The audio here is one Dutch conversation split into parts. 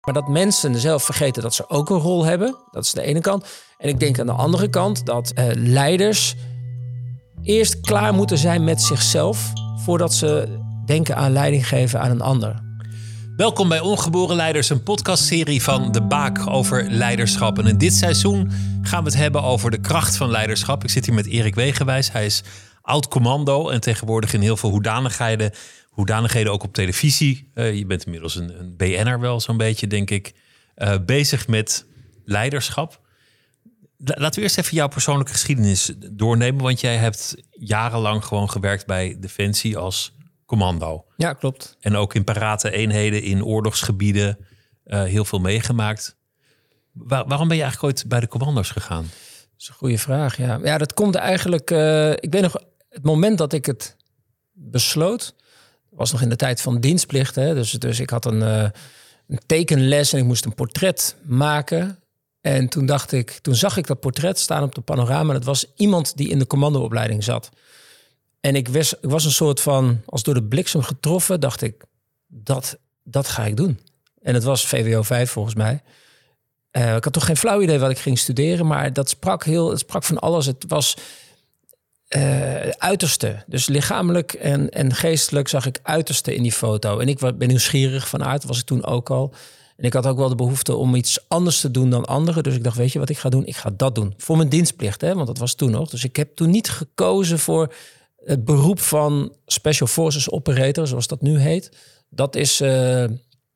Maar dat mensen zelf vergeten dat ze ook een rol hebben, dat is de ene kant. En ik denk aan de andere kant dat uh, leiders eerst klaar moeten zijn met zichzelf voordat ze denken aan leiding geven aan een ander. Welkom bij Ongeboren Leiders, een podcastserie van De Baak over leiderschap. En in dit seizoen gaan we het hebben over de kracht van leiderschap. Ik zit hier met Erik Wegenwijs. Hij is oud commando en tegenwoordig in heel veel hoedanigheden hoedanigheden ook op televisie. Uh, je bent inmiddels een, een BN'er wel zo'n beetje, denk ik. Uh, bezig met leiderschap. Laten we eerst even jouw persoonlijke geschiedenis doornemen. Want jij hebt jarenlang gewoon gewerkt bij Defensie als commando. Ja, klopt. En ook in parate eenheden in oorlogsgebieden uh, heel veel meegemaakt. Waar, waarom ben je eigenlijk ooit bij de commando's gegaan? Dat is een goede vraag, ja. Ja, dat komt eigenlijk... Uh, ik weet nog, het moment dat ik het besloot was nog in de tijd van dienstplicht. Hè? Dus, dus ik had een, uh, een tekenles en ik moest een portret maken. En toen dacht ik, toen zag ik dat portret staan op de panorama. Dat was iemand die in de commandoopleiding zat. En ik was, ik was een soort van, als door de bliksem getroffen, dacht ik, dat, dat ga ik doen. En het was VWO 5 volgens mij. Uh, ik had toch geen flauw idee wat ik ging studeren, maar dat sprak heel, het sprak van alles. Het was uh, uiterste. Dus lichamelijk en, en geestelijk zag ik uiterste in die foto. En ik ben nieuwsgierig van aard, was ik toen ook al. En ik had ook wel de behoefte om iets anders te doen dan anderen. Dus ik dacht, weet je wat ik ga doen? Ik ga dat doen. Voor mijn dienstplicht, hè? want dat was toen nog. Dus ik heb toen niet gekozen voor het beroep van Special Forces Operator, zoals dat nu heet. Dat is, uh,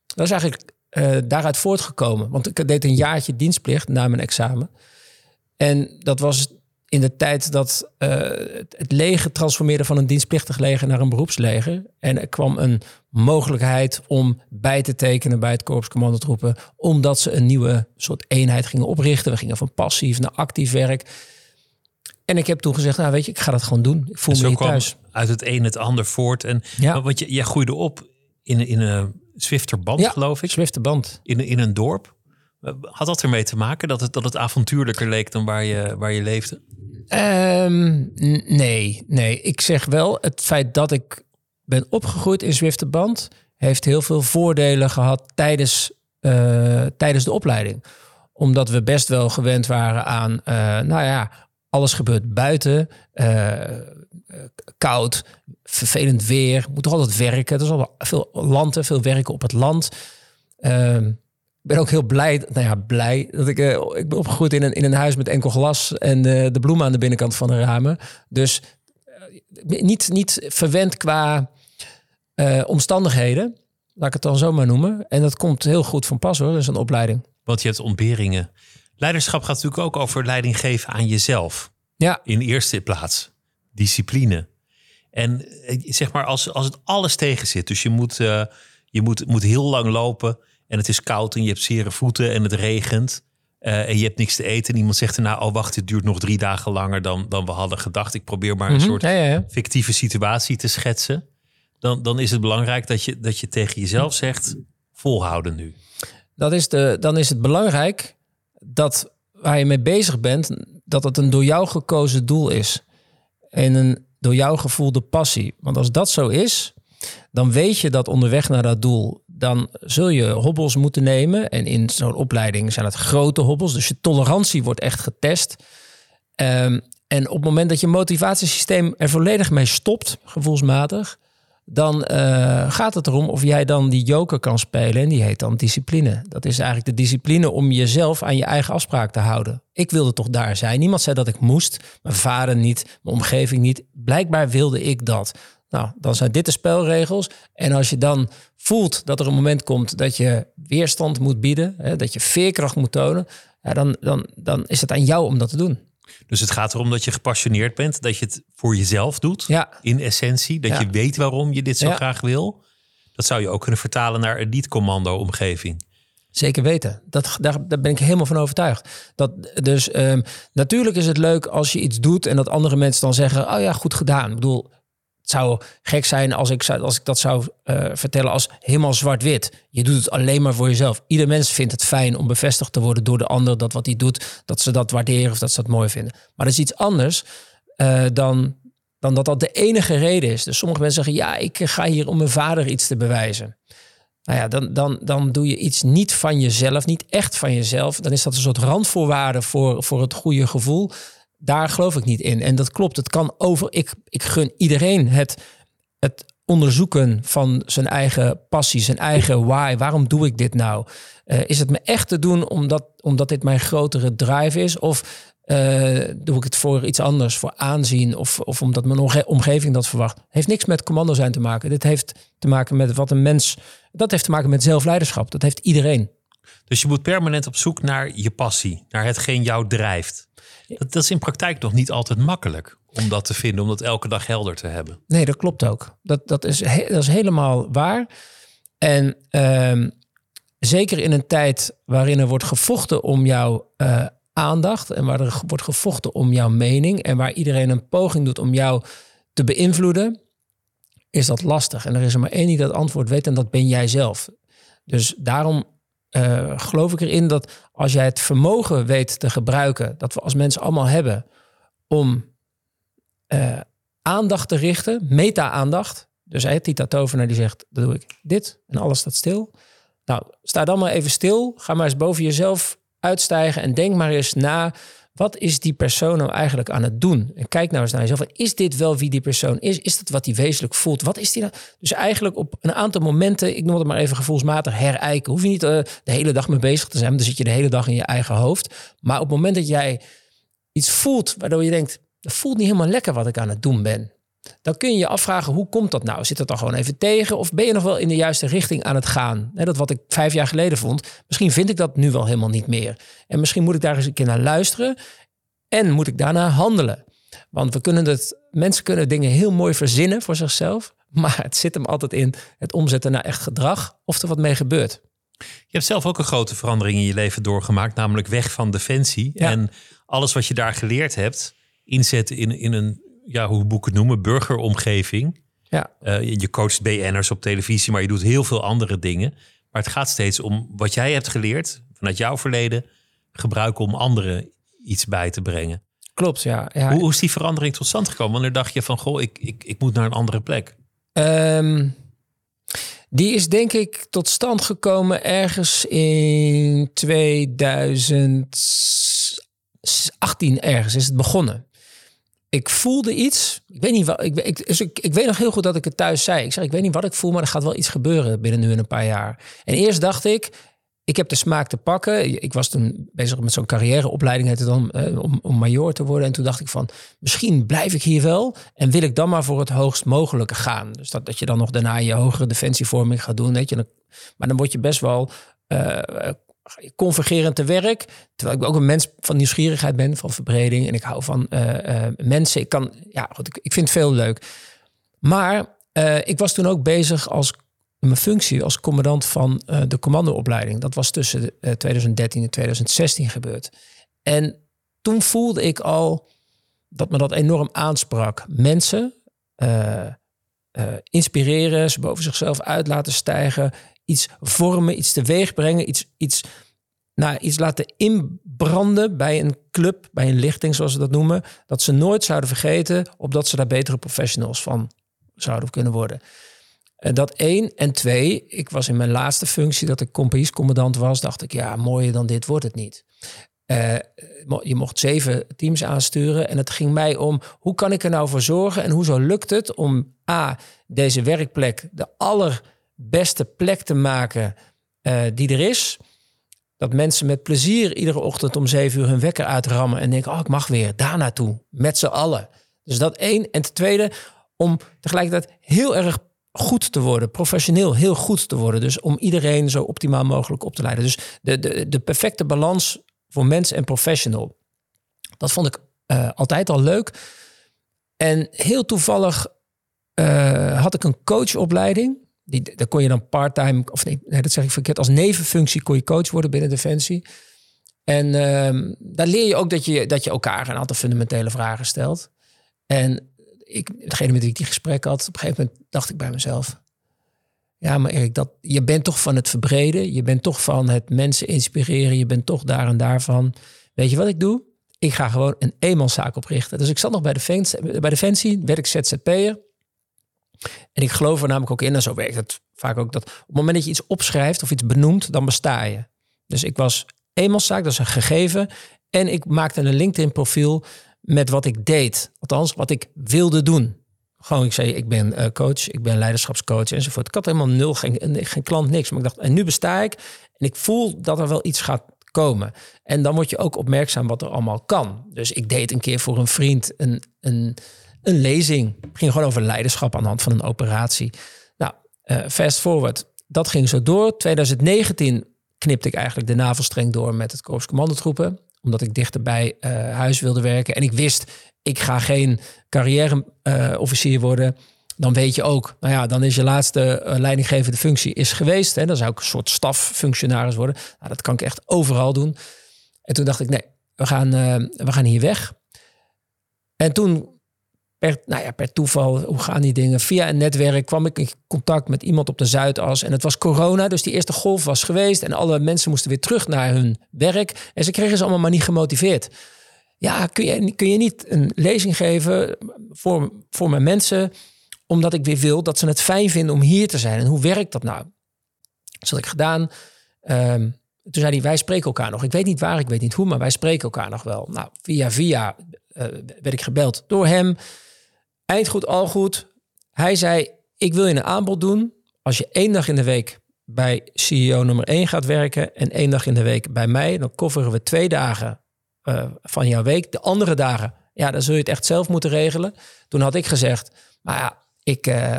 dat is eigenlijk uh, daaruit voortgekomen. Want ik deed een jaartje dienstplicht na mijn examen. En dat was in de tijd dat uh, het leger transformeerde van een dienstplichtig leger naar een beroepsleger. En er kwam een mogelijkheid om bij te tekenen bij het korps commandotroepen, omdat ze een nieuwe soort eenheid gingen oprichten. We gingen van passief naar actief werk. En ik heb toen gezegd, nou weet je, ik ga dat gewoon doen. Ik voel me niet thuis. Uit het een het ander voort. En ja. want je, jij groeide op in, in een Zwifterband, ja, geloof ik. Zwifterband. In, in een dorp. Had dat ermee te maken dat het, dat het avontuurlijker leek dan waar je, waar je leefde? Um, nee, nee. Ik zeg wel, het feit dat ik ben opgegroeid in Zwifterband... heeft heel veel voordelen gehad tijdens, uh, tijdens de opleiding. Omdat we best wel gewend waren aan, uh, nou ja, alles gebeurt buiten. Uh, koud, vervelend weer, moet toch altijd werken. Er is al veel landen, veel werken op het land. Uh, ben ook heel blij, nou ja, blij dat ik, uh, ik ben opgegroeid in een, in een huis met enkel glas en uh, de bloemen aan de binnenkant van de ramen. Dus uh, niet, niet verwend qua omstandigheden, laat ik het dan zo maar noemen. En dat komt heel goed van pas hoor, dat is een opleiding. Want je hebt ontberingen. Leiderschap gaat natuurlijk ook over leiding geven aan jezelf. Ja. In eerste plaats. Discipline. En zeg maar, als, als het alles tegen zit, dus je moet, je moet, moet heel lang lopen en het is koud en je hebt zere voeten en het regent. Uh, en je hebt niks te eten. En iemand zegt erna, oh wacht, het duurt nog drie dagen langer dan, dan we hadden gedacht. Ik probeer maar een mhm, soort ja, ja. fictieve situatie te schetsen. Dan, dan is het belangrijk dat je, dat je tegen jezelf zegt, volhouden nu. Dat is de, dan is het belangrijk dat waar je mee bezig bent, dat het een door jou gekozen doel is. En een door jou gevoelde passie. Want als dat zo is, dan weet je dat onderweg naar dat doel dan zul je hobbels moeten nemen. En in zo'n opleiding zijn het grote hobbels. Dus je tolerantie wordt echt getest. Um, en op het moment dat je motivatiesysteem er volledig mee stopt, gevoelsmatig, dan uh, gaat het erom of jij dan die joker kan spelen. En die heet dan discipline. Dat is eigenlijk de discipline om jezelf aan je eigen afspraak te houden. Ik wilde toch daar zijn. Niemand zei dat ik moest. Mijn vader niet, mijn omgeving niet. Blijkbaar wilde ik dat. Nou, dan zijn dit de spelregels. En als je dan voelt dat er een moment komt dat je weerstand moet bieden, hè, dat je veerkracht moet tonen, ja, dan, dan, dan is het aan jou om dat te doen. Dus het gaat erom dat je gepassioneerd bent, dat je het voor jezelf doet, ja. in essentie, dat je weet waarom je dit zo graag wil. Dat zou je ook kunnen vertalen naar een niet-commando-omgeving. Zeker weten. Dat, daar, daar ben ik helemaal van overtuigd. Dat, dus um, natuurlijk is het leuk als je iets doet en dat andere mensen dan zeggen: Oh ja, goed gedaan. Ik bedoel, het zou gek zijn als ik, als ik dat zou uh, vertellen als helemaal zwart-wit. Je doet het alleen maar voor jezelf. Ieder mens vindt het fijn om bevestigd te worden door de ander dat wat hij doet, dat ze dat waarderen of dat ze dat mooi vinden. Maar dat is iets anders uh, dan, dan dat dat de enige reden is. Dus sommige mensen zeggen, ja, ik ga hier om mijn vader iets te bewijzen. nou ja, dan, dan, dan doe je iets niet van jezelf, niet echt van jezelf. Dan is dat een soort randvoorwaarde voor, voor het goede gevoel. Daar geloof ik niet in. En dat klopt, het kan over. Ik, ik gun iedereen het, het onderzoeken van zijn eigen passie, zijn eigen why. Waarom doe ik dit nou? Uh, is het me echt te doen omdat, omdat dit mijn grotere drive is? Of uh, doe ik het voor iets anders, voor aanzien of, of omdat mijn omgeving dat verwacht. Heeft niks met commando zijn te maken. Dit heeft te maken met wat een mens. Dat heeft te maken met zelfleiderschap. Dat heeft iedereen. Dus je moet permanent op zoek naar je passie, naar hetgeen jou drijft. Dat, dat is in praktijk nog niet altijd makkelijk om dat te vinden, om dat elke dag helder te hebben. Nee, dat klopt ook. Dat, dat, is, dat is helemaal waar. En uh, zeker in een tijd waarin er wordt gevochten om jouw uh, aandacht en waar er wordt gevochten om jouw mening en waar iedereen een poging doet om jou te beïnvloeden, is dat lastig. En er is er maar één die dat antwoord weet en dat ben jij zelf. Dus daarom uh, geloof ik erin dat als jij het vermogen weet te gebruiken, dat we als mensen allemaal hebben, om uh, aandacht te richten, meta-aandacht. Dus hij, Tita Tovenaar die zegt, dan doe ik dit en alles staat stil. Nou, sta dan maar even stil. Ga maar eens boven jezelf uitstijgen en denk maar eens na. Wat is die persoon nou eigenlijk aan het doen? En kijk nou eens naar jezelf. Is dit wel wie die persoon is? Is dat wat hij wezenlijk voelt? Wat is die nou? Dus eigenlijk op een aantal momenten, ik noem het maar even gevoelsmatig, herijken. Hoef je niet uh, de hele dag mee bezig te zijn. Dan zit je de hele dag in je eigen hoofd. Maar op het moment dat jij iets voelt waardoor je denkt, dat voelt niet helemaal lekker wat ik aan het doen ben. Dan kun je je afvragen, hoe komt dat nou? Zit het dan gewoon even tegen? Of ben je nog wel in de juiste richting aan het gaan? dat wat ik vijf jaar geleden vond, misschien vind ik dat nu wel helemaal niet meer. En misschien moet ik daar eens een keer naar luisteren. En moet ik daarna handelen. Want we kunnen het, mensen kunnen dingen heel mooi verzinnen voor zichzelf. Maar het zit hem altijd in het omzetten naar echt gedrag. Of er wat mee gebeurt. Je hebt zelf ook een grote verandering in je leven doorgemaakt. Namelijk weg van defensie. En alles wat je daar geleerd hebt, inzetten in, in een ja, hoe het noemen, burgeromgeving. Ja. Uh, je coacht BN'ers op televisie, maar je doet heel veel andere dingen. Maar het gaat steeds om wat jij hebt geleerd vanuit jouw verleden, gebruiken om anderen iets bij te brengen. Klopt, ja. ja. Hoe, hoe, is die verandering tot stand gekomen? Wanneer dacht je van, goh, ik, ik, ik moet naar een andere plek? Um, die is denk ik tot stand gekomen ergens in 2018 ergens is het begonnen ik voelde iets. Ik weet niet wat. Ik, ik, dus ik, ik weet nog heel goed dat ik het thuis zei. Ik zeg, ik weet niet wat ik voel, maar er gaat wel iets gebeuren binnen nu en een paar jaar. En eerst dacht ik, ik heb de smaak te pakken. Ik was toen bezig met zo'n carrièreopleiding, het dan, eh, om, om major te worden. En toen dacht ik van, misschien blijf ik hier wel. En wil ik dan maar voor het hoogst mogelijke gaan. Dus dat, dat je dan nog daarna je hogere defensievorming gaat doen. Weet je. Maar dan word je best wel uh, convergerend te werk. Terwijl ik ook een mens van nieuwsgierigheid ben, van verbreding. En ik hou van uh, mensen. Ik kan, ja, goed, ik, ik vind het veel leuk. Maar uh, ik was toen ook bezig als mijn functie als commandant van de commandoopleiding. Dat was tussen 2013 en 2016 gebeurd. En toen voelde ik al dat me dat enorm aansprak. Mensen inspireren, ze boven zichzelf uit laten stijgen, iets vormen, iets teweeg brengen, iets, iets, nou, iets laten inbranden bij een club, bij een lichting zoals ze dat noemen, dat ze nooit zouden vergeten, opdat ze daar betere professionals van zouden kunnen worden. Eh, dat één. En twee, ik was in mijn laatste functie dat ik compagniescommandant was, dacht ik, ja, mooier dan dit wordt het niet. Uh, je mocht zeven teams aansturen en het ging mij om hoe kan ik er nou voor zorgen en hoezo lukt het om A, deze werkplek de aller beste plek te maken uh, die er is. Dat mensen met plezier iedere ochtend om zeven uur hun wekker uitrammen en denken: Oh, ik mag weer daar naartoe. Met z'n allen. Dus dat één. En ten tweede, om tegelijkertijd heel erg goed te worden, professioneel heel goed te worden. Dus om iedereen zo optimaal mogelijk op te leiden. Dus de, de, de perfecte balans voor mens en professional. Dat vond ik uh, altijd al leuk. En heel toevallig uh, had ik een coachopleiding. Die, daar kon je dan parttime, of nee, dat zeg ik verkeerd, als nevenfunctie kon je coach worden binnen Defensie. En uh, daar leer je ook dat je, dat je elkaar een aantal fundamentele vragen stelt. En ik, degene met wie ik die gesprek had, op een gegeven moment dacht ik bij mezelf. Ja, maar Erik, dat, je bent toch van het verbreden. Je bent toch van het mensen inspireren. Je bent toch daar en daarvan. Weet je wat ik doe? Ik ga gewoon een eenmanszaak oprichten. Dus ik zat nog bij bij Defensie werd ik ZZP'er. En ik geloof er namelijk ook in, en zo werkt het vaak ook, dat op het moment dat je iets opschrijft of iets benoemt, dan besta je. Dus ik was eenmanszaak, dat is een gegeven. En ik maakte een LinkedIn profiel met wat ik deed. Althans, wat ik wilde doen. Gewoon, ik zei, ik ben uh, coach, ik ben leiderschapscoach enzovoort. Ik had helemaal nul, geen, geen klant, niks. Maar ik dacht, en nu besta ik. En ik voel dat er wel iets gaat komen. En dan word je ook opmerkzaam wat er allemaal kan. Dus ik deed een keer voor een vriend een, een, een lezing. Het ging gewoon over leiderschap aan de hand van een operatie. Nou, uh, fast forward. Dat ging zo door. 2019 knipte ik eigenlijk de navelstreng door met het Korps Commandotroepen. Omdat ik dichter bij uh, huis wilde werken. En ik wist, ik ga geen carrière-officier worden. Dan weet je ook, nou ja, dan is je laatste leidinggevende functie is geweest. Hè, dan zou ik een soort staffunctionaris worden. Nou, dat kan ik echt overal doen. En toen dacht ik, nee, we gaan, we gaan hier weg. En toen per, nou ja, per toeval, hoe gaan die dingen? Via een netwerk kwam ik in contact met iemand op de Zuidas. En het was corona, dus die eerste golf was geweest. En alle mensen moesten weer terug naar hun werk. En ze kregen ze allemaal maar niet gemotiveerd. Ja, kun je, kun je niet een lezing geven voor, voor mijn mensen... omdat ik weer wil dat ze het fijn vinden om hier te zijn. En hoe werkt dat nou? Dat had ik gedaan. Um, toen zei hij, wij spreken elkaar nog. Ik weet niet waar, ik weet niet hoe, maar wij spreken elkaar nog wel. Nou, via via uh, werd ik gebeld door hem. Eind goed, al goed. Hij zei, ik wil je een aanbod doen. Als je één dag in de week bij CEO nummer 1 gaat werken en één dag in de week bij mij, dan kofferen we twee dagen uh, van jouw week. De andere dagen, ja, dan zul je het echt zelf moeten regelen. Toen had ik gezegd, maar ja, ik, uh,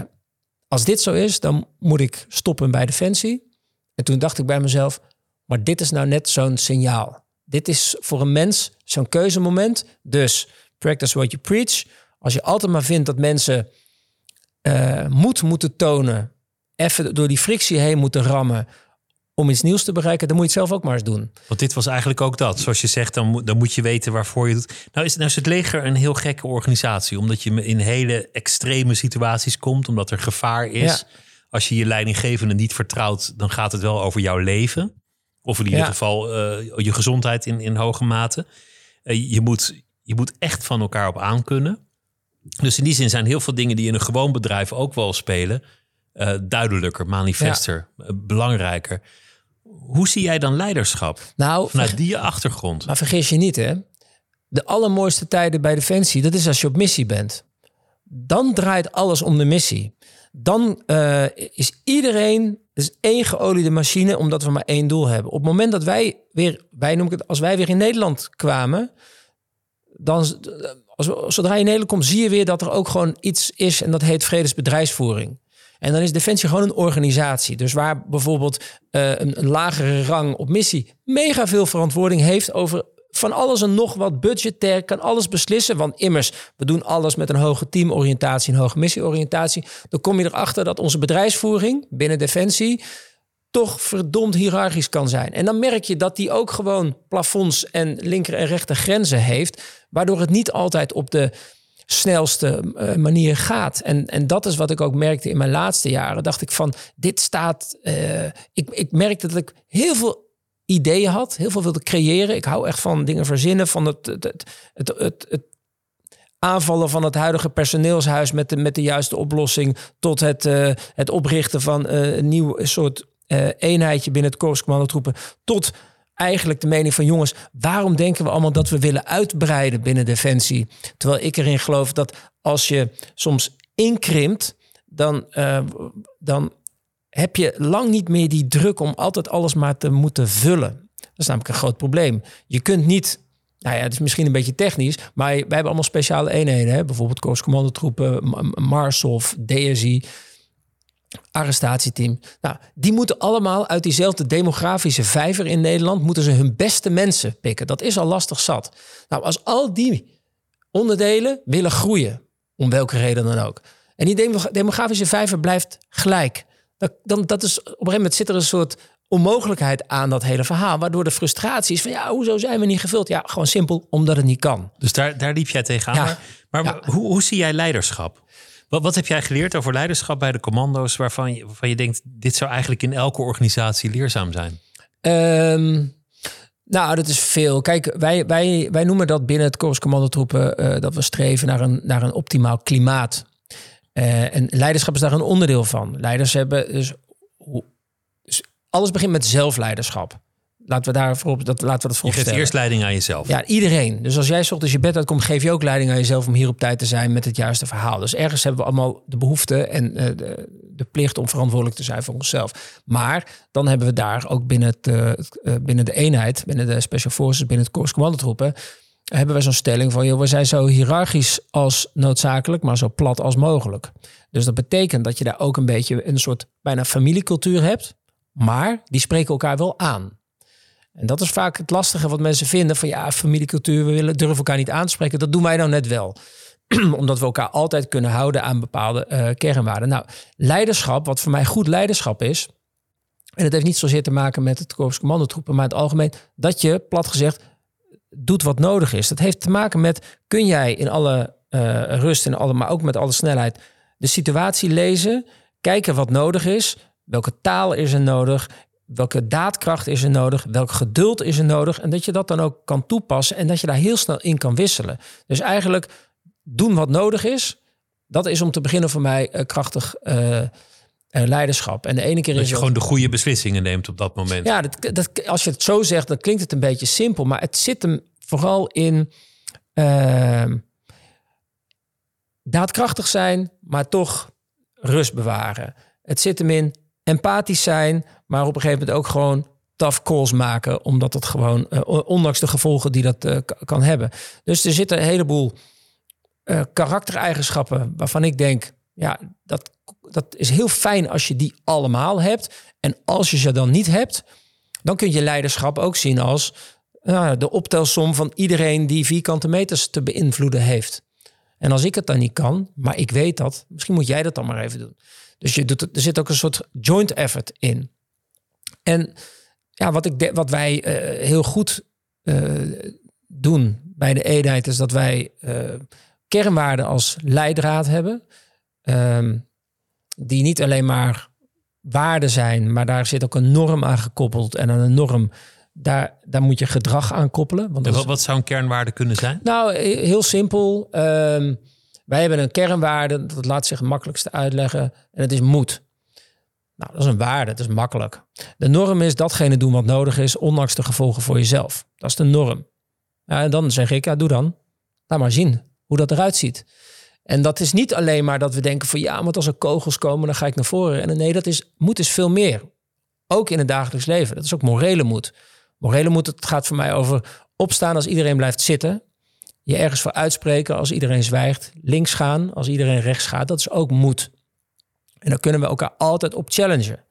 als dit zo is, dan moet ik stoppen bij Defensie. En toen dacht ik bij mezelf, maar dit is nou net zo'n signaal. Dit is voor een mens zo'n keuzemoment. Dus practice what you preach. Als je altijd maar vindt dat mensen uh, moed moeten tonen, even door die frictie heen moeten rammen om iets nieuws te bereiken, dan moet je het zelf ook maar eens doen. Want dit was eigenlijk ook dat. Zoals je zegt, dan, dan moet je weten waarvoor je het doet. Nou is, nou is het leger een heel gekke organisatie, omdat je in hele extreme situaties komt, omdat er gevaar is. Ja. Als je je leidinggevende niet vertrouwt, dan gaat het wel over jouw leven. Of in ieder ja. geval uh, je gezondheid in, in hoge mate. Uh, je, moet, je moet echt van elkaar op aankunnen. Dus in die zin zijn heel veel dingen die in een gewoon bedrijf ook wel spelen, uh, duidelijker, manifester, ja. belangrijker. Hoe zie jij dan leiderschap? Nou, vanuit die achtergrond. Maar vergis je niet, hè? De allermooiste tijden bij Defensie, dat is als je op missie bent. Dan draait alles om de missie. Dan uh, is iedereen, dus één geoliede machine, omdat we maar één doel hebben. Op het moment dat wij weer, wij noemen het, als wij weer in Nederland kwamen, dan als, zodra je in Nederland komt, zie je weer dat er ook gewoon iets is en dat heet vredesbedrijfsvoering. En dan is Defensie gewoon een organisatie. Dus waar bijvoorbeeld uh, een, een, lagere rang op missie mega veel verantwoording heeft over van alles en nog wat budgetair, kan alles beslissen. Want immers, we doen alles met een hoge teamoriëntatie, een hoge missieoriëntatie. Dan kom je erachter dat onze bedrijfsvoering binnen Defensie toch verdomd hiërarchisch kan zijn. En dan merk je dat die ook gewoon plafonds en linker en rechter grenzen heeft, waardoor het niet altijd op de snelste uh, manier gaat. En, en dat is wat ik ook merkte in mijn laatste jaren. Dacht ik van, dit staat... Uh, ik, ik merkte dat ik heel veel ideeën had, heel veel wilde creëren. Ik hou echt van dingen verzinnen, van het, het, het, het, het, aanvallen van het huidige personeelshuis met de, met de juiste oplossing, tot het, uh, het oprichten van een nieuw soort uh, eenheidje binnen het Korps Commandotroepen tot eigenlijk de mening van jongens, waarom denken we allemaal dat we willen uitbreiden binnen Defensie? Terwijl ik erin geloof dat als je soms inkrimpt, dan, uh, dan heb je lang niet meer die druk om altijd alles maar te moeten vullen. Dat is namelijk een groot probleem. Je kunt niet nou ja, het is misschien een beetje technisch, maar wij hebben allemaal speciale eenheden. Hè? Bijvoorbeeld Korps Commandotroepen, Marshof, DSI arrestatieteam. Nou, die moeten allemaal uit diezelfde demografische vijver in Nederland... moeten ze hun beste mensen pikken. Dat is al lastig zat. Nou, als al die onderdelen willen groeien, om welke reden dan ook... en die demografische vijver blijft gelijk... dan dat is, op een gegeven moment zit er een soort onmogelijkheid aan dat hele verhaal... waardoor de frustratie is van ja, hoezo zijn we niet gevuld? Ja, gewoon simpel, omdat het niet kan. Dus daar, daar liep jij tegenaan. Ja. Maar, maar ja. hoe, hoe zie jij leiderschap? Wat, wat heb jij geleerd over leiderschap bij de commando's waarvan je, je denkt, dit zou eigenlijk in elke organisatie leerzaam zijn? Um, nou, dat is veel. Kijk, wij, wij, wij noemen dat binnen het Korps Commandotroepen uh, dat we streven naar een, naar een optimaal klimaat. Eh, en leiderschap is daar een onderdeel van. Leiders hebben dus, dus alles begint met zelfleiderschap. Laten we daar voorop, dat laten we dat Je geeft eerst leiding aan jezelf. Ja, iedereen. Dus als jij ochtends je bed uitkomt, geef je ook leiding aan jezelf om hier op tijd te zijn met het juiste verhaal. Dus ergens hebben we allemaal de behoefte en eh, de, de plicht om verantwoordelijk te zijn voor onszelf. Maar dan hebben we daar ook binnen, het, eh, eh, binnen de eenheid, binnen de Special Forces, binnen het Korps Commandotroepen, hebben wij zo'n stelling van, joh, we zijn zo hiërarchisch als noodzakelijk, maar zo plat als mogelijk. Dus dat betekent dat je daar ook een beetje een soort bijna familiecultuur hebt, maar die spreken elkaar wel aan. En dat is vaak het lastige wat mensen vinden van ja, familiecultuur, we willen, durven elkaar niet aan te spreken. Dat doen wij nou net wel. Omdat we elkaar altijd kunnen houden aan bepaalde eh, kernwaarden. Nou, leiderschap, wat voor mij goed leiderschap is, en het heeft niet zozeer te maken met het korps commandotroepen, maar in het algemeen, dat je, plat gezegd, doet wat nodig is. Dat heeft te maken met, kun jij in alle eh, rust en alle, maar ook met alle snelheid, de situatie lezen, kijken wat nodig is, welke taal is er nodig, welke daadkracht is er nodig, welk geduld is er nodig en dat je dat dan ook kan toepassen en dat je daar heel snel in kan wisselen. Dus eigenlijk doen wat nodig is, dat is om te beginnen voor mij eh, krachtig eh, eh, leiderschap. En de ene keer Dat is je dat- gewoon de goede beslissingen neemt op dat moment. ja, dat, dat, als je het zo zegt, dan klinkt het een beetje simpel. Maar het zit hem vooral in ehm, daadkrachtig zijn, maar toch rust bewaren. Het zit hem in empathisch zijn, maar op een gegeven moment ook gewoon tough calls maken. Omdat het gewoon, eh, ondanks de gevolgen die dat eh, kan hebben. Dus er zitten een heleboel eh, karaktereigenschappen waarvan ik denk, ja, dat, dat is heel fijn als je die allemaal hebt. En als je ze dan niet hebt, dan kun je leiderschap ook zien als nou, de optelsom van iedereen die vierkante meters te beïnvloeden heeft. En als ik het dan niet kan, maar ik weet dat, misschien moet jij dat dan maar even doen. Dus je doet, er zit ook een soort joint effort in. En ja, wat, ik de- wat wij eh, heel goed eh, doen bij de eenheid is dat wij eh, kernwaarden als leidraad hebben. Ehm, die niet alleen maar waarden zijn, maar daar zit ook een norm aan gekoppeld. En aan een norm, daar, daar moet je gedrag aan koppelen. Want wat, is- wat zou een kernwaarde kunnen zijn? nou, he- heel simpel. Ehm, wij hebben een kernwaarde, dat laat zich het makkelijkste uitleggen. En het is moed. Nou, dat is een waarde, dat is makkelijk. De norm is datgene doen wat nodig is, ondanks de gevolgen voor jezelf. Dat is de norm. Ja, en dan zeg ik, ja, doe dan. Laat maar zien hoe dat eruit ziet. En dat is niet alleen maar dat we denken van ja, want als er kogels komen, dan ga ik naar voren. En nee, dat is, moed is veel meer. Ook in het dagelijks leven. Dat is ook morele moed. Morele moed, het gaat voor mij over opstaan als iedereen blijft zitten. Je ergens voor uitspreken als iedereen zwijgt. Links gaan als iedereen rechts gaat. Dat is ook moed. En dan kunnen we elkaar altijd op challengen.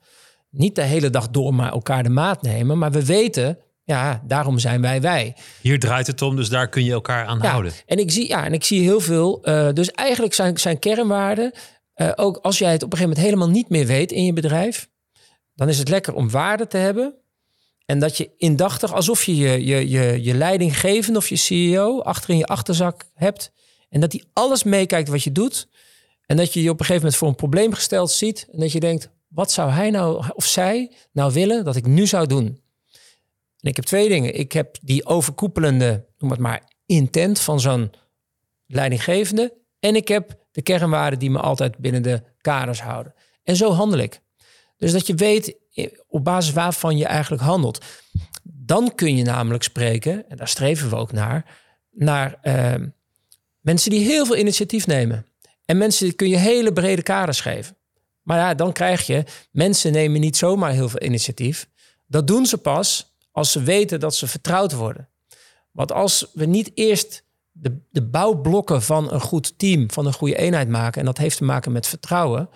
Niet de hele dag door maar elkaar de maat nemen. Maar we weten, ja, daarom zijn wij wij. Hier draait het om, dus daar kun je elkaar aan Ja, houden. en ik zie, ja, en ik zie heel veel. eh, dus eigenlijk zijn, zijn kernwaarden. eh, ook als jij het op een gegeven moment helemaal niet meer weet in je bedrijf. Dan is het lekker om waarden te hebben. En dat je indachtig, alsof je je, je, je, je leidinggevende of je CEO achter in je achterzak hebt. En dat die alles meekijkt wat je doet. En dat je je op een gegeven moment voor een probleem gesteld ziet. En dat je denkt, wat zou hij nou of zij nou willen dat ik nu zou doen? En ik heb twee dingen. Ik heb die overkoepelende, noem het maar, intent van zo'n leidinggevende. En ik heb de kernwaarden die me altijd binnen de kaders houden. En zo handel ik. Dus dat je weet eh, op basis waarvan je eigenlijk handelt. Dan kun je namelijk spreken, en daar streven we ook naar, naar eh, mensen die heel veel initiatief nemen. En mensen kun je hele brede kaders geven. Maar ja, dan krijg je, mensen nemen niet zomaar heel veel initiatief. Dat doen ze pas als ze weten dat ze vertrouwd worden. Want als we niet eerst de, de bouwblokken van een goed team, van een goede eenheid maken, en dat heeft te maken met vertrouwen,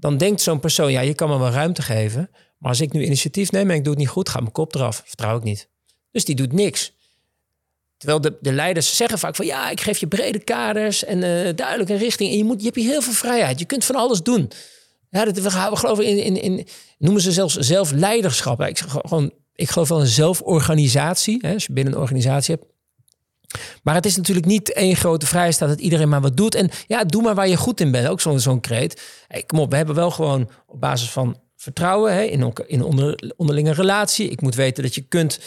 dan denkt zo'n persoon, ja, je kan me wel ruimte geven, maar als ik nu initiatief neem en ik doe het niet goed, gaat mijn kop eraf. Vertrouw ik niet. Dus die doet niks. Terwijl de, de leiders zeggen vaak van ja, ik geef je brede kaders en eh, duidelijk een richting. En je, moet, je hebt hier heel veel vrijheid. Je kunt van alles doen. Ja, dat, we, we geloven in, in, in, noemen ze zelfs zelfleiderschap. Ik, gewoon, ik geloof wel in zelforganisatie, hè, als je binnen een organisatie hebt. Maar het is natuurlijk niet één grote vrijstaat dat iedereen maar wat doet. En ja, doe maar waar je goed in bent. Ook zo'n zo'n kreet. Hey, kom op, we hebben wel gewoon op basis van vertrouwen hè, in, in onder, onderlinge relatie. Ik moet weten dat je kunt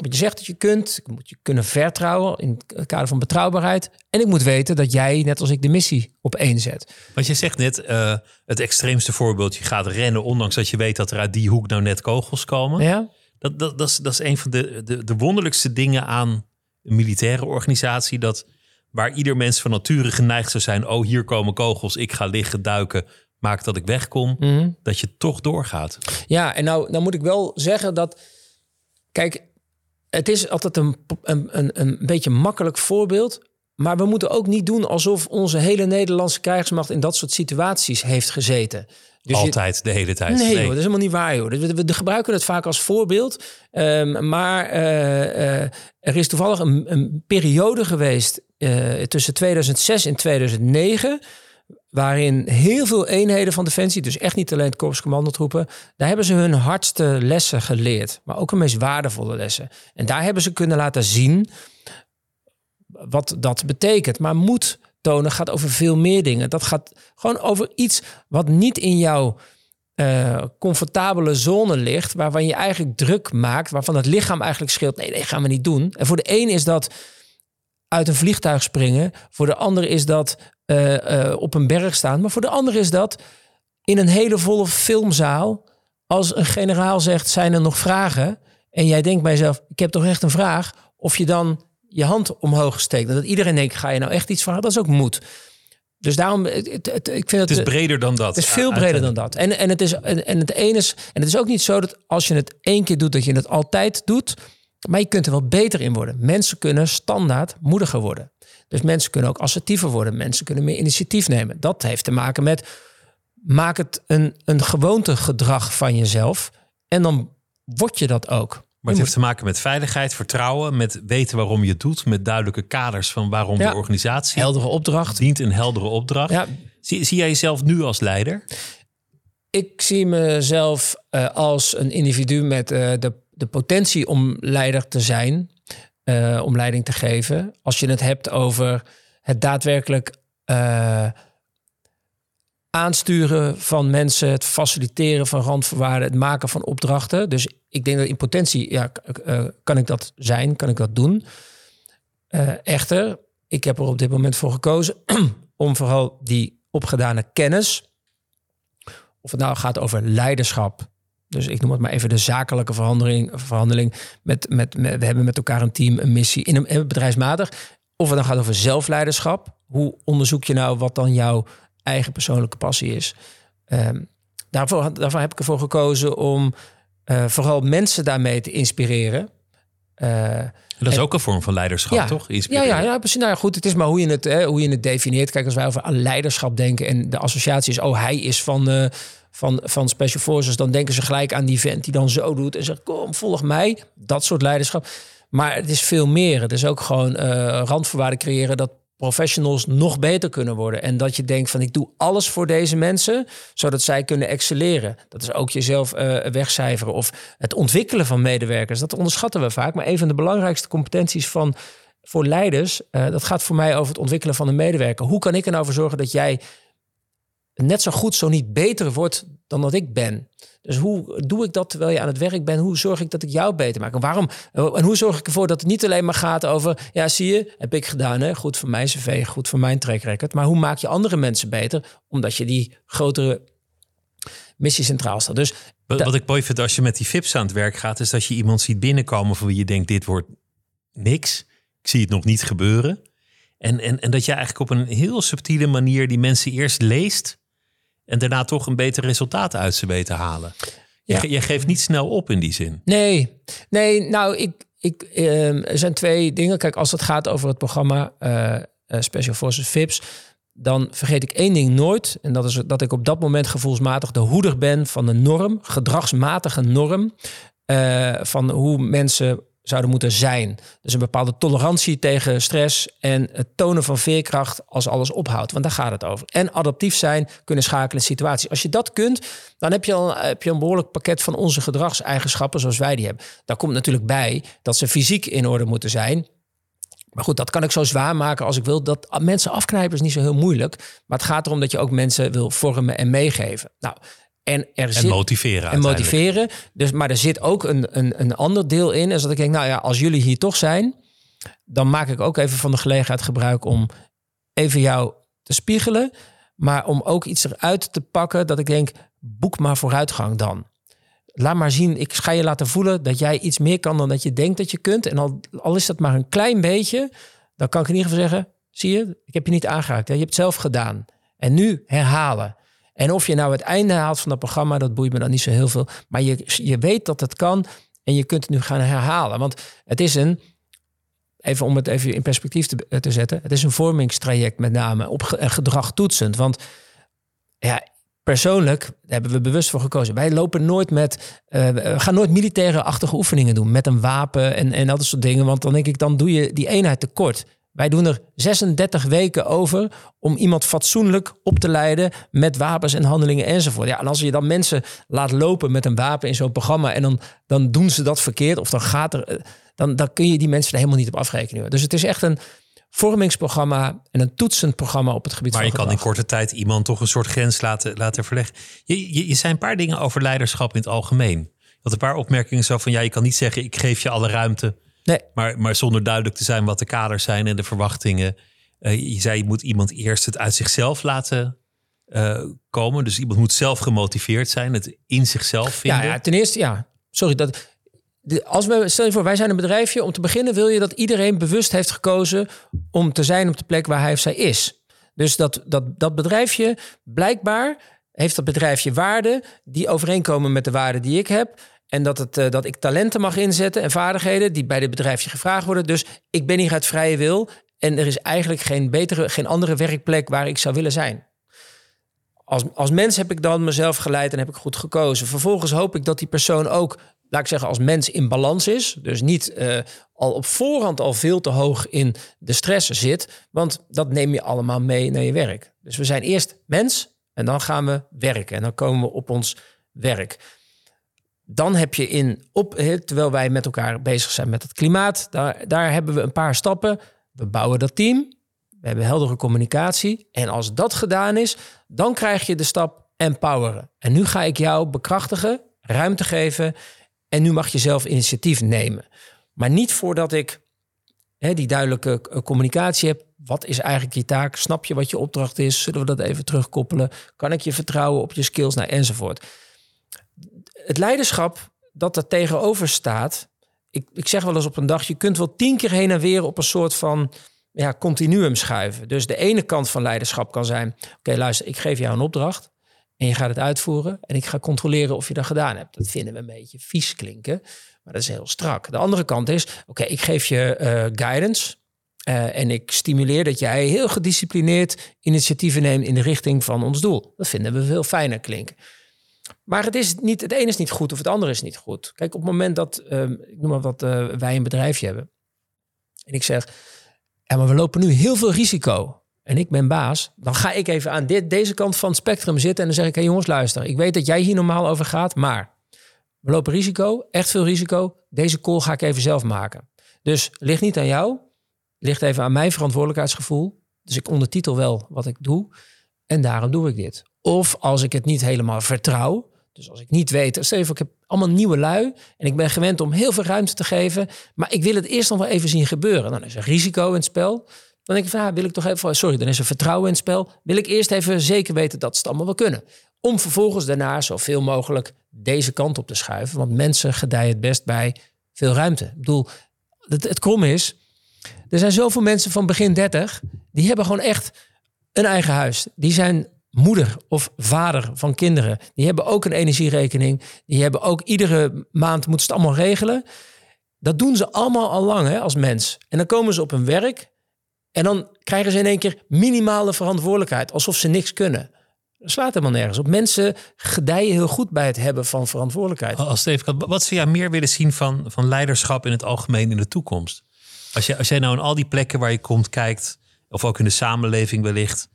wat je zegt dat je kunt. Ik moet je kunnen vertrouwen in het kader van betrouwbaarheid. En ik moet weten dat jij, net als ik, de missie op één zet. Want je zegt net, uh, het extreemste voorbeeld, je gaat rennen ondanks dat je weet dat er uit die hoek nou net kogels komen. Ja. Dat, dat, dat, is, dat is een van de, de, de wonderlijkste dingen aan een militaire organisatie. Dat waar ieder mens van nature geneigd zou zijn, oh hier komen kogels, ik ga liggen, duiken, maak dat ik wegkom. Mhm. Dat je toch doorgaat. Ja, en nou, nou moet ik wel zeggen dat, kijk, het is altijd een, een, een, een beetje makkelijk voorbeeld. Maar we moeten ook niet doen alsof onze hele Nederlandse krijgsmacht in dat soort situaties heeft gezeten. Dus Altijd, de hele tijd. Nee, dat is helemaal niet waar. Joh. We, we, gebruiken het vaak als voorbeeld. Um, maar uh, uh, er is toevallig een, een periode geweest uh, tussen 2006 en 2009 waarin heel veel eenheden van Defensie, dus echt niet alleen het Korps Commandotroepen, daar hebben ze hun hardste lessen geleerd, maar ook hun meest waardevolle lessen. En daar hebben ze kunnen laten zien wat dat betekent. Maar moed tonen gaat over veel meer dingen. Dat gaat gewoon over iets wat niet in jouw uh, comfortabele zone ligt, waarvan je eigenlijk druk maakt, waarvan het lichaam eigenlijk scheelt. Nee, nee, gaan we niet doen. En voor de een is dat uit een vliegtuig springen. Voor de ander is dat uh, uh, op een berg staan. Maar voor de ander is dat in een hele volle filmzaal. Als een generaal zegt, zijn er nog vragen? En jij denkt bij jezelf, ik heb toch echt een vraag? Of je dan je hand omhoog steekt. Dat iedereen denkt, ga je nou echt iets vragen? Dat is ook moed. Dus daarom, het, het, ik vind het, het is breder dan dat. Het is veel breder dan dat. En, en, het is, en, en het ene is, en het is ook niet zo dat als je het één keer doet, dat je het altijd doet. Maar je kunt er wel beter in worden. Mensen kunnen standaard moediger worden. Dus mensen kunnen ook assertiever worden. Mensen kunnen meer initiatief nemen. Dat heeft te maken met maak het een, een gewoontegedrag van jezelf. En dan word je dat ook. Maar het heeft te maken met veiligheid, vertrouwen, met weten waarom je het doet, met duidelijke kaders van waarom de organisatie. Heldere opdracht. Dient een heldere opdracht. Ja. Zie, zie jij jezelf nu als leider? Ik zie mezelf uh, als een individu met uh, de de potentie om leider te zijn, uh, om leiding te geven. Als je het hebt over het daadwerkelijk aansturen van mensen, het faciliteren van randvoorwaarden, het maken van opdrachten. Dus ik denk dat in potentie ja, uh, kan ik dat zijn, kan ik dat doen. echter, ik heb er op dit moment voor gekozen om vooral die opgedane kennis, of het nou gaat over leiderschap, dus ik noem het maar even de zakelijke verhandeling. verhandeling met, met, met, we hebben met elkaar een team, een missie in een, bedrijfsmatig. Of het dan gaat over zelfleiderschap. Hoe onderzoek je nou wat dan jouw eigen persoonlijke passie is? Um, daarvoor, daarvoor heb ik ervoor gekozen om uh, vooral mensen daarmee te inspireren. Uh, dat is ook een vorm van leiderschap, ja, toch? Inspireren. Ja, ja, ja, precies. Nou goed, het is maar hoe je het, hè, hoe je het definieert. Kijk, als wij over leiderschap denken en de associatie is, oh, hij is van, uh, van, van Special Forces, dan denken ze gelijk aan die vent die dan zo doet en zegt: Kom, volg mij. Dat soort leiderschap. Maar het is veel meer. Het is ook gewoon uh, randvoorwaarden creëren dat professionals nog beter kunnen worden. En dat je denkt van ik doe alles voor deze mensen, zodat zij kunnen excelleren. Dat is ook jezelf uh, wegcijferen of het ontwikkelen van medewerkers. Dat onderschatten we vaak. Maar een van de belangrijkste competenties van voor leiders, uh, dat gaat voor mij over het ontwikkelen van een medewerker. Hoe kan ik er nou voor zorgen dat jij net zo goed, zo niet beter wordt dan dat ik ben. Dus hoe doe ik dat terwijl je aan het werk bent? Hoe zorg ik dat ik jou beter maak? En waarom? En hoe zorg ik ervoor dat het niet alleen maar gaat over, ja, zie je, heb ik gedaan, hè? goed voor mijn cv, goed voor mijn track record. Maar hoe maak je andere mensen beter? Omdat je die grotere missie centraal staat. Dus wat, wat ik mooi vind als je met die VIP's aan het werk gaat, is dat je iemand ziet binnenkomen van wie je denkt, dit wordt niks. Ik zie het nog niet gebeuren. En, en, en dat je eigenlijk op een heel subtiele manier die mensen eerst leest en daarna toch een beter resultaat uit ze weten halen. Ja. Je, je, geeft niet snel op in die zin. Nee, nee nou, ik, ik, uh, er zijn twee dingen. Kijk, als het gaat over het programma uh, Special Forces VIPS, dan vergeet ik één ding nooit. En dat is dat ik op dat moment gevoelsmatig de hoeder ben van de norm, gedragsmatige norm. Uh, van hoe mensen zouden moeten zijn. Dus een bepaalde tolerantie tegen stress en het tonen van veerkracht als alles ophoudt. Want daar gaat het over. En adaptief zijn, kunnen schakelen in situaties. Als je dat kunt, dan heb je, al, heb je een behoorlijk pakket van onze gedragseigenschappen zoals wij die hebben. Daar komt natuurlijk bij dat ze fysiek in orde moeten zijn. Maar goed, dat kan ik zo zwaar maken als ik wil. Dat mensen afknijpen is niet zo heel moeilijk. Maar het gaat erom dat je ook mensen wil vormen en meegeven. Nou, En, er En zit, motiveren en motiveren. Dus, maar er zit ook een, een, een ander deel in. Is dat ik denk, nou ja, als jullie hier toch zijn, dan maak ik ook even van de gelegenheid gebruik om even jou te spiegelen. Maar om ook iets eruit te pakken dat ik denk, boek maar vooruitgang dan. Laat maar zien, ik ga je laten voelen dat jij iets meer kan dan dat je denkt dat je kunt. En al, al is dat maar een klein beetje, dan kan ik in ieder geval zeggen, zie je, ik heb je niet aangeraakt. hè? Je hebt het zelf gedaan. En nu herhalen. En of je nou het einde haalt van dat programma, dat boeit me dan niet zo heel veel. Maar je, je weet dat het kan en je kunt het nu gaan herhalen. Want het is een, even om het even in perspectief te, te zetten, het is een vormingstraject met name op gedrag toetsend. Want ja, persoonlijk hebben we bewust voor gekozen. Wij lopen nooit met, eh, we gaan nooit militaire-achtige oefeningen doen met een wapen en, en dat soort dingen. Want dan denk ik, dan doe je die eenheid tekort. Wij doen er 36 weken over om iemand fatsoenlijk op te leiden met wapens en handelingen enzovoort. Ja, en als je dan mensen laat lopen met een wapen in zo'n programma en dan, dan doen ze dat verkeerd of dan gaat er, eh, dan, dan kun je die mensen er helemaal niet op afrekenen. Dus het is echt een vormingsprogramma en een toetsend programma op het gebied Maar van je kan in korte tijd iemand toch een soort grens laten, laten verleggen. Je, je, je zei een paar dingen over leiderschap in het algemeen. Had een paar opmerkingen zo van, ja, je kan niet zeggen, ik geef je alle ruimte. Nee. Maar, maar zonder duidelijk te zijn wat de kaders zijn en de verwachtingen. Eh, je zei, je moet iemand eerst het uit zichzelf laten eh, komen. Dus iemand moet zelf gemotiveerd zijn, het in zichzelf vinden. Ja, ja, ten eerste, ja. Sorry, dat. De, als we, stel je voor, wij zijn een bedrijfje. Om te beginnen wil je dat iedereen bewust heeft gekozen om te zijn op de plek waar hij of zij is. Dus dat, dat, dat bedrijfje, blijkbaar heeft dat bedrijfje waarden die overeenkomen met de waarden die ik heb. En dat, het, eh, dat ik talenten mag inzetten en vaardigheden die bij dit bedrijfje gevraagd worden. Dus ik ben hier uit vrije wil. En er is eigenlijk geen, betere, geen andere werkplek waar ik zou willen zijn. Als, als mens heb ik dan mezelf geleid en heb ik goed gekozen. Vervolgens hoop ik dat die persoon ook, laat ik zeggen, als mens in balans is. Dus niet eh, al op voorhand al veel te hoog in de stress zit. Want dat neem je allemaal mee naar je werk. Dus we zijn eerst mens en dan gaan we werken. En dan komen we op ons werk. Dan heb je in, op, terwijl wij met elkaar bezig zijn met het klimaat, daar, daar hebben we een paar stappen. We bouwen dat team. We hebben heldere communicatie. En als dat gedaan is, dan krijg je de stap empoweren. En nu ga ik jou bekrachtigen, ruimte geven. En nu mag je zelf initiatief nemen. Maar niet voordat ik hè, die duidelijke eh, communicatie heb. Wat is eigenlijk je taak? Snap je wat je opdracht is? Zullen we dat even terugkoppelen? Kan ik je vertrouwen op je skills? Nou, enzovoort. Het leiderschap dat er tegenover staat. Ik, ik zeg wel eens op een dag, je kunt wel tien keer heen en weer op een soort van ja, continuum schuiven. Dus de ene kant van leiderschap kan zijn: oké, luister, ik geef jou een opdracht en je gaat het uitvoeren en ik ga controleren of je dat gedaan hebt. Dat vinden we een beetje vies klinken, maar dat is heel strak. De andere kant is: oké, ik geef je eh, guidance. eh, en ik stimuleer dat jij heel gedisciplineerd initiatieven neemt in de richting van ons doel. Dat vinden we veel fijner klinken. Maar het, is niet, het ene is niet goed of het andere is niet goed. Kijk, op het moment dat, ehm, ik noem maar wat, eh, wij een bedrijfje hebben. En ik zeg, ja, maar we lopen nu heel veel risico. En ik ben baas. Dan ga ik even aan dit, deze kant van het spectrum zitten. En dan zeg ik, hé jongens, luister. Ik weet dat jij hier normaal over gaat. Maar we lopen risico, echt veel risico. Deze call ga ik even zelf maken. Dus ligt niet aan jou. Ligt even aan mijn verantwoordelijkheidsgevoel. Dus ik ondertitel wel wat ik doe. En daarom doe ik dit. Of als ik het niet helemaal vertrouw. Dus als ik niet weet, stel je ik heb allemaal nieuwe lui. En ik ben gewend om heel veel ruimte te geven. Maar ik wil het eerst nog wel even zien gebeuren. Dan is er risico in het spel. Dan denk ik van, ah, wil ik toch even, sorry, dan is er vertrouwen in het spel. Wil ik eerst even zeker weten dat ze het allemaal wel kunnen. Om vervolgens daarna zoveel mogelijk deze kant op te schuiven. Want mensen gedijen het best bij veel ruimte. Ik bedoel, het, het krom is, er zijn zoveel mensen van begin 30, die hebben gewoon echt een eigen huis. Die zijn moeder of vader van kinderen. Die hebben ook een energierekening. Die hebben ook iedere maand moeten ze het allemaal regelen. Dat doen ze allemaal al lang hè, als mens. En dan komen ze op hun werk en dan krijgen ze in één keer minimale verantwoordelijkheid, alsof ze niks kunnen. Dat slaat helemaal nergens op. Mensen gedijen heel goed bij het hebben van verantwoordelijkheid. Als Steve, wat zou jij meer willen zien van, van leiderschap in het algemeen in de toekomst? Als, je, als jij nou in al die plekken waar je komt kijkt, of ook in de samenleving wellicht,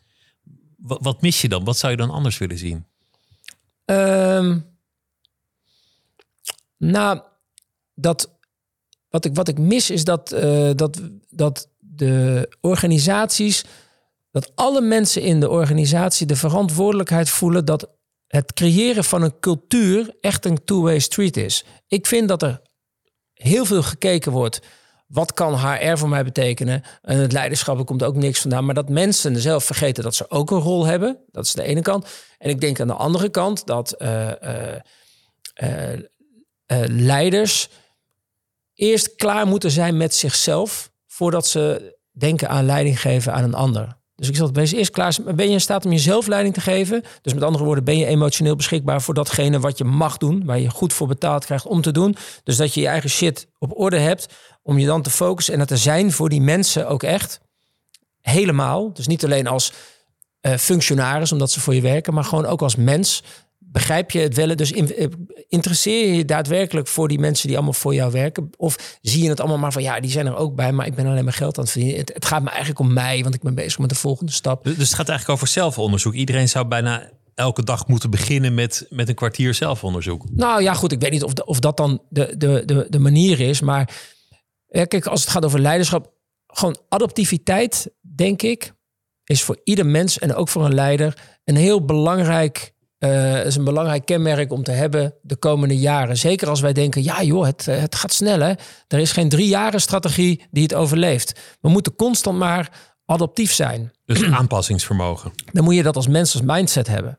wat, mis je dan? Wat zou je dan anders willen zien? Ehm, nou, dat, wat, ik, wat ik mis is dat, eh, dat, dat de organisaties, dat alle mensen in de organisatie de verantwoordelijkheid voelen dat het creëren van een cultuur echt een two-way street is. Ik vind dat er heel veel gekeken wordt. Wat kan HR voor mij betekenen? En het leiderschap er komt ook niks vandaan. Maar dat mensen zelf vergeten dat ze ook een rol hebben. Dat is de ene kant. En ik denk aan de andere kant dat eh, eh, eh, leiders eerst klaar moeten zijn met zichzelf. voordat ze denken aan leiding geven aan een ander. Dus ik zal wees eerst klaar. Ben je in staat om jezelf leiding te geven? Dus met andere woorden, ben je emotioneel beschikbaar voor datgene wat je mag doen, waar je goed voor betaald krijgt om te doen. Dus dat je je eigen shit op orde hebt, om je dan te focussen en dat te zijn voor die mensen ook echt. Helemaal. Dus niet alleen als uh, functionaris, omdat ze voor je werken, maar gewoon ook als mens. Begrijp je het wel? Dus eh, interesseer je je daadwerkelijk voor die mensen die allemaal voor jou werken? Of zie je het allemaal maar van ja, die zijn er ook bij, maar ik ben alleen maar geld aan het verdienen. Het, het gaat me eigenlijk om mij, want ik ben bezig met de volgende stap. Dus het gaat eigenlijk over zelfonderzoek. Iedereen zou bijna elke dag moeten beginnen met, met een kwartier zelfonderzoek. Nou ja, goed, ik weet niet of, of dat dan de, de, de, de manier is. Maar ja, kijk, als het gaat over leiderschap, gewoon adaptiviteit, denk ik, is voor ieder mens en ook voor een leider een heel belangrijk uh, is een belangrijk kenmerk om te hebben de komende jaren. Zeker als wij denken, ja joh, het, eh, het gaat snel hè. Er is geen drie jaren strategie die het overleeft. We moeten constant maar adaptief zijn. Dus aanpassingsvermogen. Dan moet je dat als mens als mindset hebben.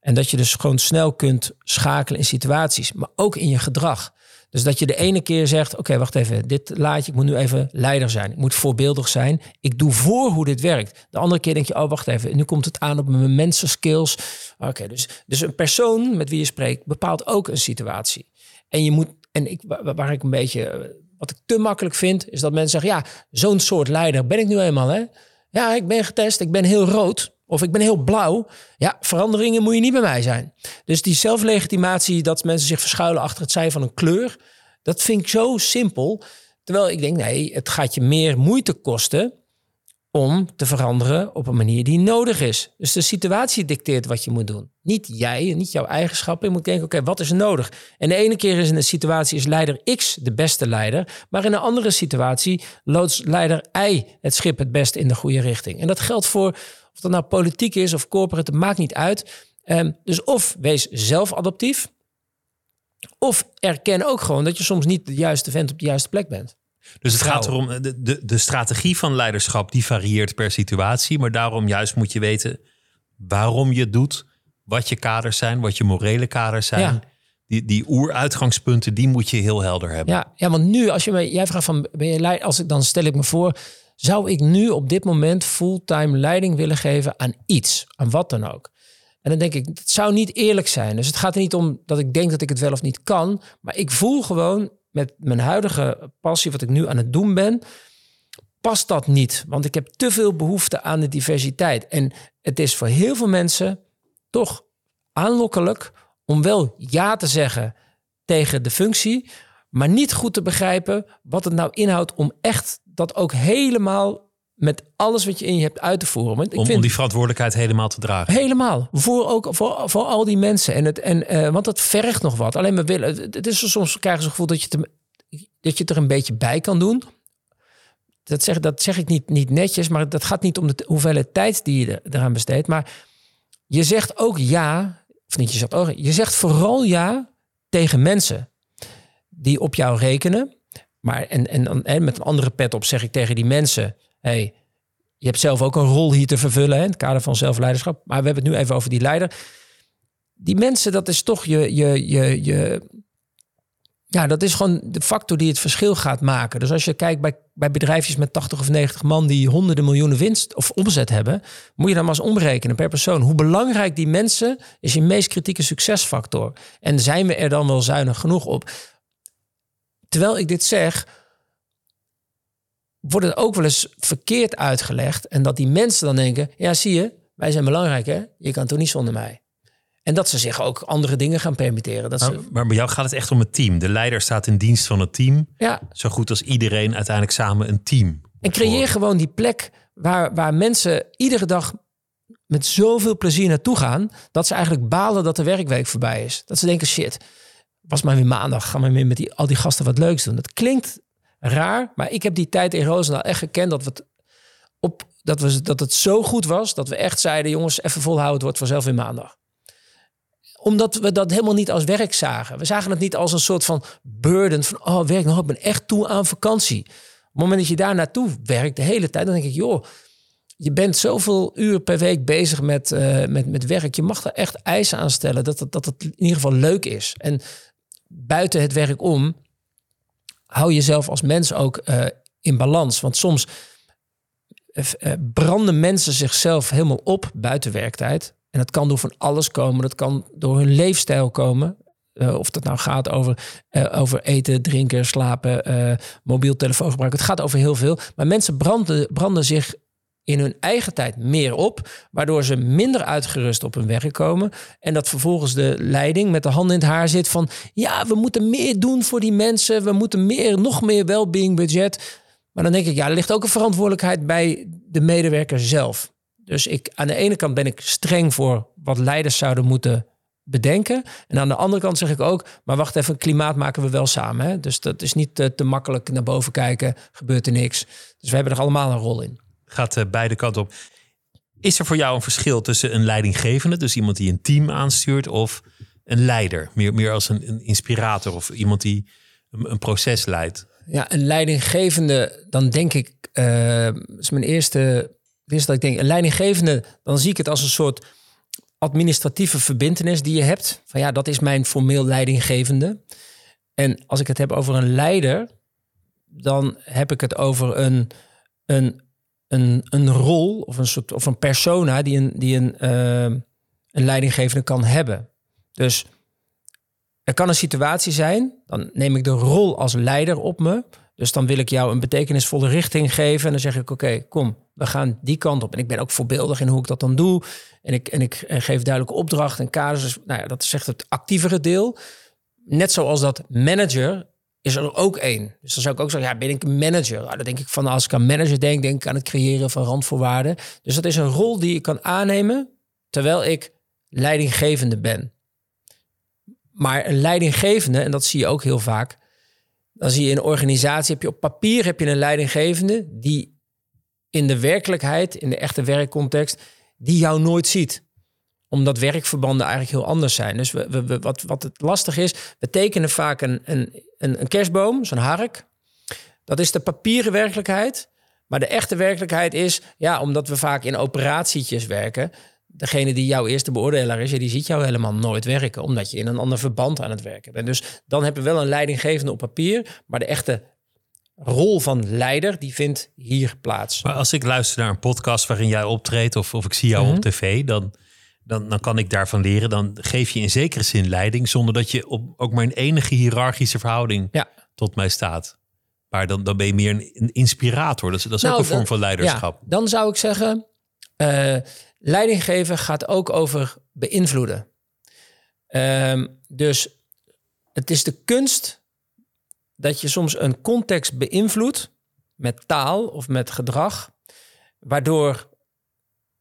En dat je dus gewoon snel kunt schakelen in situaties, maar ook in je gedrag. Dus dat je de ene keer zegt: Oké, wacht even, dit laat je, ik moet nu even leider zijn. Ik moet voorbeeldig zijn. Ik doe voor hoe dit werkt. De andere keer denk je: Oh, wacht even, nu komt het aan op mijn mensenskills. Oké, dus, dus een persoon met wie je spreekt bepaalt ook een situatie. En je moet, en ik, waar ik een beetje, wat ik te makkelijk vind, is dat mensen zeggen: Ja, zo'n soort leider ben ik nu eenmaal. Hè? Ja, ik ben getest, ik ben heel rood. Of ik ben heel blauw. Ja, veranderingen moet je niet bij mij zijn. Dus die zelflegitimatie dat mensen zich verschuilen achter het zijn van een kleur. Dat vind ik zo simpel. Terwijl ik denk, nee, het gaat je meer moeite kosten om te veranderen op een manier die nodig is. Dus de situatie dicteert wat je moet doen. Niet jij, niet jouw eigenschappen. Je moet denken, oké, wat is nodig? En de ene keer is in een situatie is leider X de beste leider. Maar in een andere situatie loopt leider Y het schip het best in de goede richting. En dat geldt voor of dat nou politiek is of corporate, het maakt niet uit. Um, dus of wees zelf adaptief. Of erken ook gewoon dat je soms niet de juiste vent op de juiste plek bent. Dus het gaat erom, de, de, de strategie van leiderschap die varieert per situatie. Maar daarom juist moet je weten waarom je het doet. Wat je kaders zijn, wat je morele kaders zijn. Ja. Die, die oeruitgangspunten, die moet je heel helder hebben. Ja, ja want nu, als je me, jij vraagt van, ben je leider? Als ik dan stel ik me voor, zou ik nu op dit moment fulltime leiding willen geven aan iets, aan wat dan ook? En dan denk ik, het zou niet eerlijk zijn. Dus het gaat er niet om dat ik denk dat ik het wel of niet kan, maar ik voel gewoon met mijn huidige passie, wat ik nu aan het doen ben, past dat niet. Want ik heb te veel behoefte aan de diversiteit. En het is voor heel veel mensen toch aanlokkelijk om wel ja te zeggen tegen de functie, maar niet goed te begrijpen wat het nou inhoudt om echt dat ook helemaal met alles wat je in je hebt uit te voeren. Want ik om, vind, om die verantwoordelijkheid helemaal te dragen. Helemaal. Voor, ook, voor, voor al die mensen. En het, en, uh, want dat vergt nog wat. Alleen maar willen. Het is soms krijgen ze het gevoel dat je, te, dat je het er een beetje bij kan doen. Dat zeg, dat zeg ik niet, niet netjes, maar dat gaat niet om de hoeveelheid tijd die je eraan besteedt. Maar je zegt ook ja, of niet, je zegt, oh, je zegt vooral ja tegen mensen die op jou rekenen. Maar en, en, en met een andere pet op zeg ik tegen die mensen: hey, je hebt zelf ook een rol hier te vervullen hè, in het kader van zelfleiderschap. Maar we hebben het nu even over die leider. Die mensen, dat is toch je, je, je, je. Ja, dat is gewoon de factor die het verschil gaat maken. Dus als je kijkt bij, bij bedrijfjes met 80 of 90 man die honderden miljoenen winst of omzet hebben, moet je dan maar eens omrekenen per persoon. Hoe belangrijk die mensen is je meest kritieke succesfactor. En zijn we er dan wel zuinig genoeg op? Terwijl ik dit zeg, wordt het ook wel eens verkeerd uitgelegd. En dat die mensen dan denken, ja zie je, wij zijn belangrijk hè, je kan toch niet zonder mij. En dat ze zich ook andere dingen gaan permitteren. Dat maar, ze... maar bij jou gaat het echt om het team. De leider staat in dienst van het team. Ja. Zo goed als iedereen uiteindelijk samen een team. En creëer gewoon die plek waar, waar mensen iedere dag met zoveel plezier naartoe gaan... dat ze eigenlijk balen dat de werkweek voorbij is. Dat ze denken, shit, was maar weer maandag. Gaan we weer met die, al die gasten wat leuks doen. Dat klinkt raar, maar ik heb die tijd in Roosendaal echt gekend dat, we het op, dat, we, dat het zo goed was dat we echt zeiden: jongens, even volhouden, het wordt vanzelf weer maandag. omdat we dat helemaal niet als werk zagen. We zagen het niet als een soort van burden van, oh werk, nou, ik ben echt toe aan vakantie. Op het moment dat je daar naartoe werkt de hele tijd, dan denk ik, joh, je bent zoveel uur per week bezig met, uh, met, met werk. Je mag er echt eisen aan stellen dat het, dat het in ieder geval leuk is. En buiten het werk om, hou jezelf als mens ook uh, in balans. Want soms uh, branden mensen zichzelf helemaal op buiten werktijd. En dat kan door van alles komen. Dat kan door hun leefstijl komen. Of dat nou gaat over, over eten, drinken, slapen, mobiel telefoongebruik. Het gaat over heel veel. Maar mensen branden, branden zich in hun eigen tijd meer op, waardoor ze minder uitgerust op hun werk komen. En dat vervolgens de leiding met de handen in het haar zit van, ja, we moeten meer doen voor die mensen, we moeten meer, nog meer well-being budget. Maar dan denk ik, ja, er ligt ook een verantwoordelijkheid bij de medewerker zelf. Dus ik, aan de ene kant ben ik streng voor wat leiders zouden moeten bedenken. En aan de andere kant zeg ik ook, maar wacht even, klimaat maken we wel samen. Hè? Dus dat is niet te, te makkelijk naar boven kijken, gebeurt er niks. Dus we hebben er allemaal een rol in gaat uh, beide kanten op. Is er voor jou een verschil tussen een leidinggevende, dus iemand die een team aanstuurt, of een leider, meer, meer als een, een inspirator of iemand die een, een, proces leidt? Ja, een leidinggevende, dan denk ik, uh, is mijn eerste, eerste dat ik denk, een leidinggevende, dan zie ik het als een soort administratieve verbindenis die je hebt. Van ja, dat is mijn formeel leidinggevende. En als ik het heb over een leider, dan heb ik het over een, een een, een rol of een soort of een persona die een, die een, uh, een leidinggevende kan hebben. Dus er kan een situatie zijn, dan neem ik de rol als leider op me. Dus dan wil ik jou een betekenisvolle richting geven. En dan zeg ik: Oké, kom, we gaan die kant op. En ik ben ook voorbeeldig in hoe ik dat dan doe. En ik, en ik geef duidelijke opdrachten en kaders. Dus, nou ja, dat is echt het actievere deel. Net zoals dat manager is er ook één. Dus dan zou ik ook zeggen, ja, ben ik een manager? Nou, dan denk ik van, als ik aan manager denk, denk ik aan het creëren van randvoorwaarden. Dus dat is een rol die ik kan aannemen terwijl ik leidinggevende ben. Maar een leidinggevende, en dat zie je ook heel vaak, dan zie je in een organisatie, heb je op papier heb je een leidinggevende die in de werkelijkheid, in de echte werkcontext, die jou nooit ziet omdat werkverbanden eigenlijk heel anders zijn. Dus we, we, wat, wat het lastig is, we tekenen vaak een, een, een, kerstboom, zo'n hark. Dat is de papieren werkelijkheid. Maar de echte werkelijkheid is, ja, omdat we vaak in operatietjes werken. Degene die jouw eerste beoordelaar is, die ziet jou helemaal nooit werken, omdat je in een ander verband aan het werken bent. Dus dan heb je wel een leidinggevende op papier, maar de echte rol van leider, die vindt hier plaats. Maar als ik luister naar een podcast waarin jij optreedt of, of ik zie jou op mhm. tv, dan dan, dan kan ik daarvan leren. Dan geef je in zekere zin leiding, zonder dat je op, ook maar een enige hiërarchische verhouding ja. tot mij staat. Maar dan, dan ben je meer een, inspirator. Dat is, dat is ook nou, een vorm van leiderschap. Ja, dan zou ik zeggen, uh, leiding geven gaat ook over beïnvloeden. Ehm, dus het is de kunst dat je soms een context beïnvloedt met taal of met gedrag, waardoor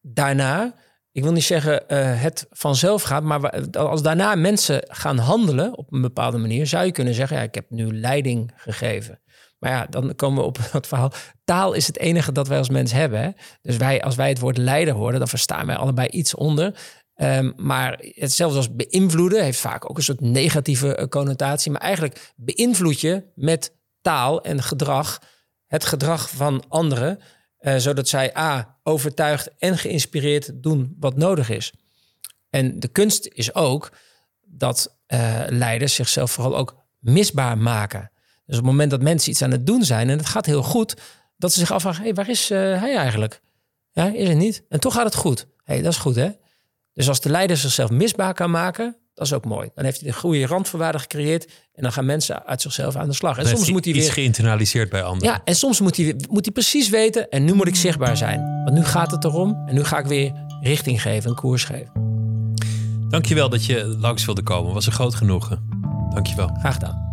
daarna ik wil niet zeggen uh, het vanzelf gaat, maar als daarna mensen gaan handelen op een bepaalde manier, zou je kunnen zeggen, ja, ik heb nu leiding gegeven. Maar ja, dan komen we op het verhaal. Taal is het enige dat wij als mens hebben. Dus wij, als wij het woord leider horen, dan verstaan wij allebei iets onder. Um, maar hetzelfde als beïnvloeden heeft vaak ook een soort negatieve eh, connotatie. Maar eigenlijk beïnvloed je met taal en gedrag het gedrag van anderen. Uh, zodat zij A, overtuigd en geïnspireerd doen wat nodig is. En de kunst is ook dat uh, leiders zichzelf vooral ook misbaar maken. Dus op het moment dat mensen iets aan het doen zijn en het gaat heel goed, dat ze zich afvragen: hey, waar is uh, hij eigenlijk? Ja, is het niet? En toch gaat het goed. hey, dat is goed, hè? Dus als de leider zichzelf misbaar kan maken, dat is ook mooi. Dan heeft hij de goede randvoorwaarden gecreëerd. En dan gaan mensen uit zichzelf aan de slag. En soms moet hij weer. Iets geïnternaliseerd bij anderen. Ja, en soms moet hij, moet hij precies weten. En nu moet ik zichtbaar zijn. Want nu gaat het erom. En nu ga ik weer richting geven, een koers geven. Dankjewel dat je langs wilde komen. Was een groot genoegen. Dankjewel. Graag gedaan.